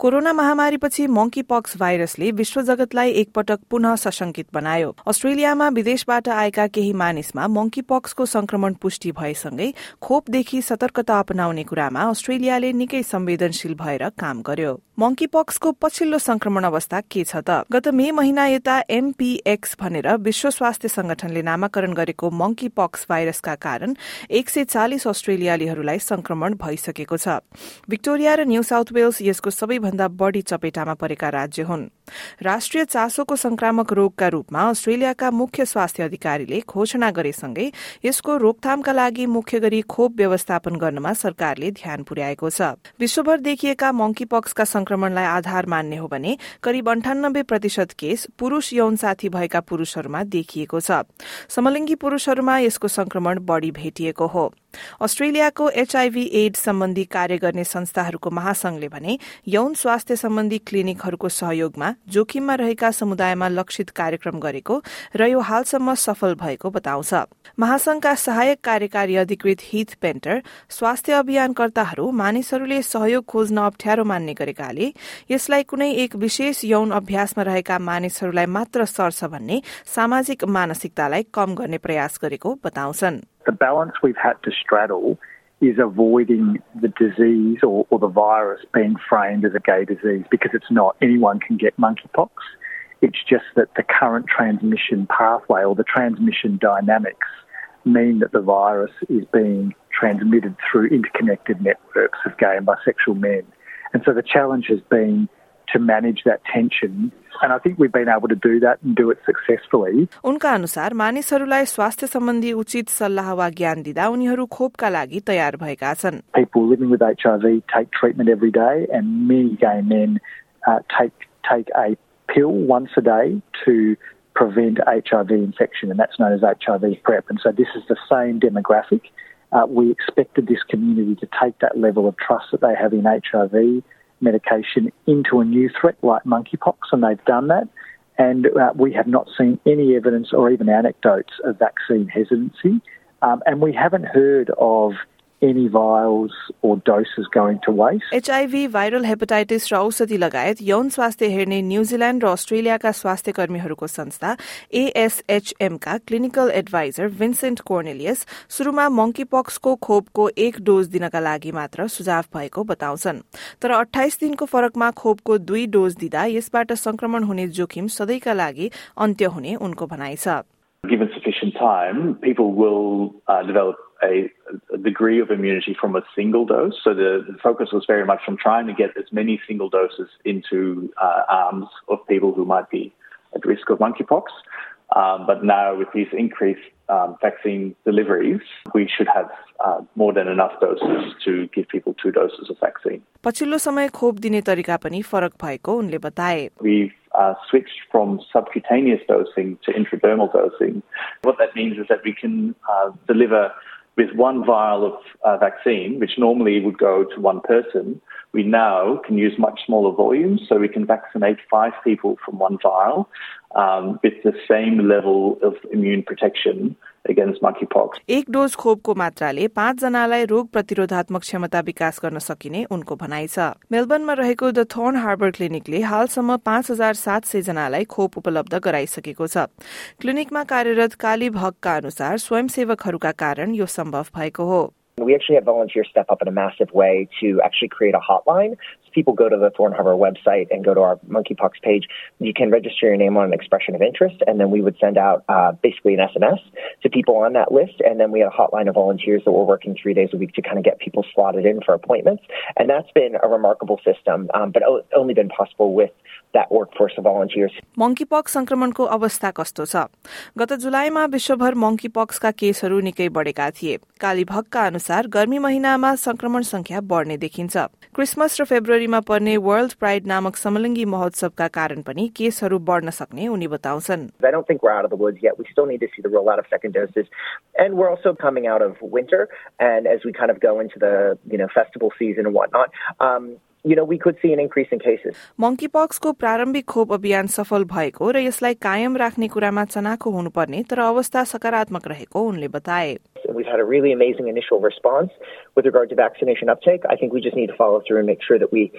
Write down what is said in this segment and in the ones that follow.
Corona महामारीपछि monkey पक्स भाइरसले विश्व जगतलाई एकपटक पुनः सशंकित बनायो। अस्ट्रेलियामा विदेशबाट आएका केही मानिसमा मंकी पक्सको संक्रमण पुष्टि भएसँगै खोपदेखि सतर्कता अपनाउने कुरामा अस्ट्रेलियाले निकै संवेदनशील भएर काम गर्यो। मंकी पक्सको पछिल्लो संक्रमण अवस्था के छ त? गत मे महिना यता एमपीएक्स भनेर विश्व स्वास्थ्य संगठनले नामाकरण गरेको मंकी पक्स भाइरसका कारण एक सय चालिस अस्ट्रेलियालीहरूलाई संक्रमण भइसकेको छ। विक्टोरिया र न्यू साउथ वेल्स यसको सबैभन्दा बढ़ी चपेटामा परेका राज्य हुन्। राष्ट्रिय चासोको संक्रामक रोगका रूपमा अस्ट्रेलियाका मुख्य स्वास्थ्य अधिकारीले घोषणा गरेसँगै यसको रोकथामका लागि मुख्य गरी खोप व्यवस्थापन गर्नमा सरकारले ध्यान पुर्याएको छ। विश्वभर देखिएका मंकी पक्सका संक्रमणलाई आधार मान्ने हो भने करिब अन्ठानब्बे प्रतिशत केस पुरूष यौन साथी भएका पुरूषहरूमा देखिएको छ। समलिङ्गी पुरूषहरूमा यसको संक्रमण बढ़ी भेटिएको हो। अस्ट्रेलियाको एचआईभी एड्स सम्बन्धी कार्य गर्ने संस्थाहरूको महासंघले भने यौन स्वास्थ्य सम्बन्धी क्लिनिकहरूको सहयोगमा जोखिममा रहेका समुदायमा लक्षित कार्यक्रम गरेको र यो हालसम्म सफल भएको बताउँछ। महासंघका सहायक कार्यकारी अधिकृत हिथ पेन्टर स्वास्थ्य अभियानकर्ताहरू मानिसहरूले सहयोग खोज्न अप्ठ्यारो मान्ने गरेकाले यसलाई कुनै एक विशेष यौन अभ्यासमा रहेका मानिसहरूलाई मात्र सर्छ भन्ने सामाजिक मानसिकतालाई कम गर्ने प्रयास गरेको बताउँछन्। The balance we've had to straddle is avoiding the disease or, or, the virus being framed as a gay disease because it's not. Anyone can get monkeypox. It's just that the current transmission pathway or the transmission dynamics mean that the virus is being transmitted through interconnected networks of gay and bisexual men. And so the challenge has been to manage that tension and I think we've been able to do that and do it successfully. उनका अनुसार मानिसहरूलाई स्वास्थ्य सम्बन्धी उचित सल्लाह वा ज्ञान दिँदा उनीहरू खोपका लागि तयार भएका छन् People living with HIV take treatment every day and many gay men uh, take take a pill once a day to prevent HIV infection and that's known as HIV PrEP and so this is the same demographic. Uh, we expected this community to take that level of trust that they have in HIV medication into a new threat like monkeypox, and they've done that. And uh, we have not seen any evidence or even anecdotes of vaccine hesitancy. Um, and we haven't heard of any vials or doses going to waste. HIV viral hepatitis र औषधि लगायत यौन स्वास्थ्य हेर्ने New Zealand र अस्ट्रेलियाका स्वास्थ्य कर्मीहरूको संस्था एएसएचएमका क्लिनिकल एडभाइजर भिन्सेन्ट कोर्नेलियस शुरूमा मंकीपक्सको खोपको एक डोज दिनका लागि मात्र सुझाव भएको बताउँछन् तर अठाइस दिनको फरकमा खोपको दुई डोज दिँदा यसबाट संक्रमण हुने जोखिम सधैँका लागि अन्त्य हुने उनको भनाइ छ Given sufficient time, people will uh, develop a, a, degree of immunity from a single dose. So the, the, focus was very much on trying to get as many single doses into uh, arms of people who might be at risk of monkeypox. Um, but now with these increased um, vaccine deliveries, we should have uh, more than enough doses to give people two doses of vaccine. पछिल्लो समय खोप दिने तरिका पनि फरक भएको उनले बताए We've uh, switched from subcutaneous dosing to intradermal dosing. What that means is that we can uh, deliver with one vial of uh, vaccine, which normally would go to one person, we now can use much smaller volumes, so we can vaccinate five people from one vial um, with the same level of immune protection एक dose खोपको मात्राले पाँचजनालाई रोग प्रतिरोधात्मक क्षमता विकास गर्न सकिने उनको भनाइ छ। मेलबर्नमा रहेको द थोर्न हार्बर क्लिनिकले हालसम्म पाँच हजार सात सय जनालाई खोप उपलब्ध गराइसकेको छ। क्लिनिकमा कार्यरत काली भगका अनुसार स्वयंसेवकहरूका कारण यो सम्भव भएको हो। We actually have volunteers step up in a massive way to actually create a hotline. So people go to the Thorne Harbour website and go to our monkeypox page. You can register your name on an expression of interest, and then we would send out uh, basically an SMS to people on that list. And then we had a hotline of volunteers that were working three days a week to kind of get people slotted in for appointments. And that's been a remarkable system, um, but o- only been possible with that workforce of volunteers. Monkeypox संक्रमणको अवस्था कस्तो छ गत जुलाईमा विश्वभर मङ्कीपक्सका केसहरू निकै बढेका थिए कालीभक्का अनुसार गर्मी महिनामा संक्रमण संख्या बढ्ने देखिन्छ क्रिसमस र फेब्रुअरीमा पर्ने वर्ल्ड प्राइड नामक समलिङ्गी महोत्सवका कारण पनि केसहरू बढ्न सक्ने उनी बताउँछन् I don't think we're out of the woods yet. We still need to see the rollout of second doses. And we're also coming out of winter. And as we kind of go into the, you know, festival season and whatnot, um, you know, we could see an increase in cases. मंकीपक्सको प्रारम्भिक खोप अभियान सफल भएको र यसलाई कायम राख्ने कुरामा चनाखो हुनुपर्ने तर अवस्था सकारात्मक रहेको उनले बताए and we've had a really amazing initial response with regard to vaccination uptake. I think we just need to follow through and make sure that we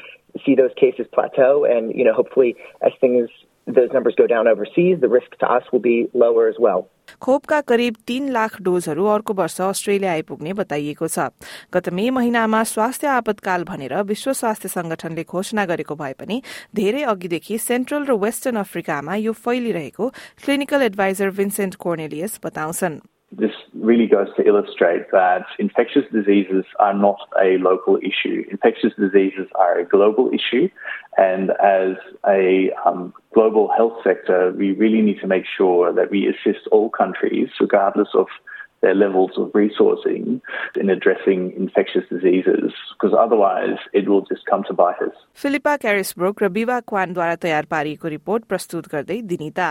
see those cases plateau, and you know, hopefully, as things those numbers go down overseas, the risk to us will be lower as well. खोपका करिब तीन लाख डोजहरू अर्को वर्ष Australia आइपुग्ने बताइएको छ गत मे महिनामा स्वास्थ्य आपतकाल भनेर विश्व स्वास्थ्य संगठनले घोषणा गरेको भए पनि धेरै अघिदेखि सेन्ट्रल र वेस्टर्न अफ्रिकामा यो फैलिरहेको क्लिनिकल एडभाइजर भिन्सेन्ट कोर्नेलियस बताउँछन् This really goes to illustrate that infectious diseases are not a local issue. Infectious diseases are a global issue, and as a um, global health sector, we really need to make sure that we assist all countries, regardless of their levels of resourcing in addressing infectious diseases, because otherwise it will just come to bite us. Philippa क्यारिसब्रोक र विवा क्वानद्वारा तयार पारिएको report प्रस्तुत गर्दै दिनिता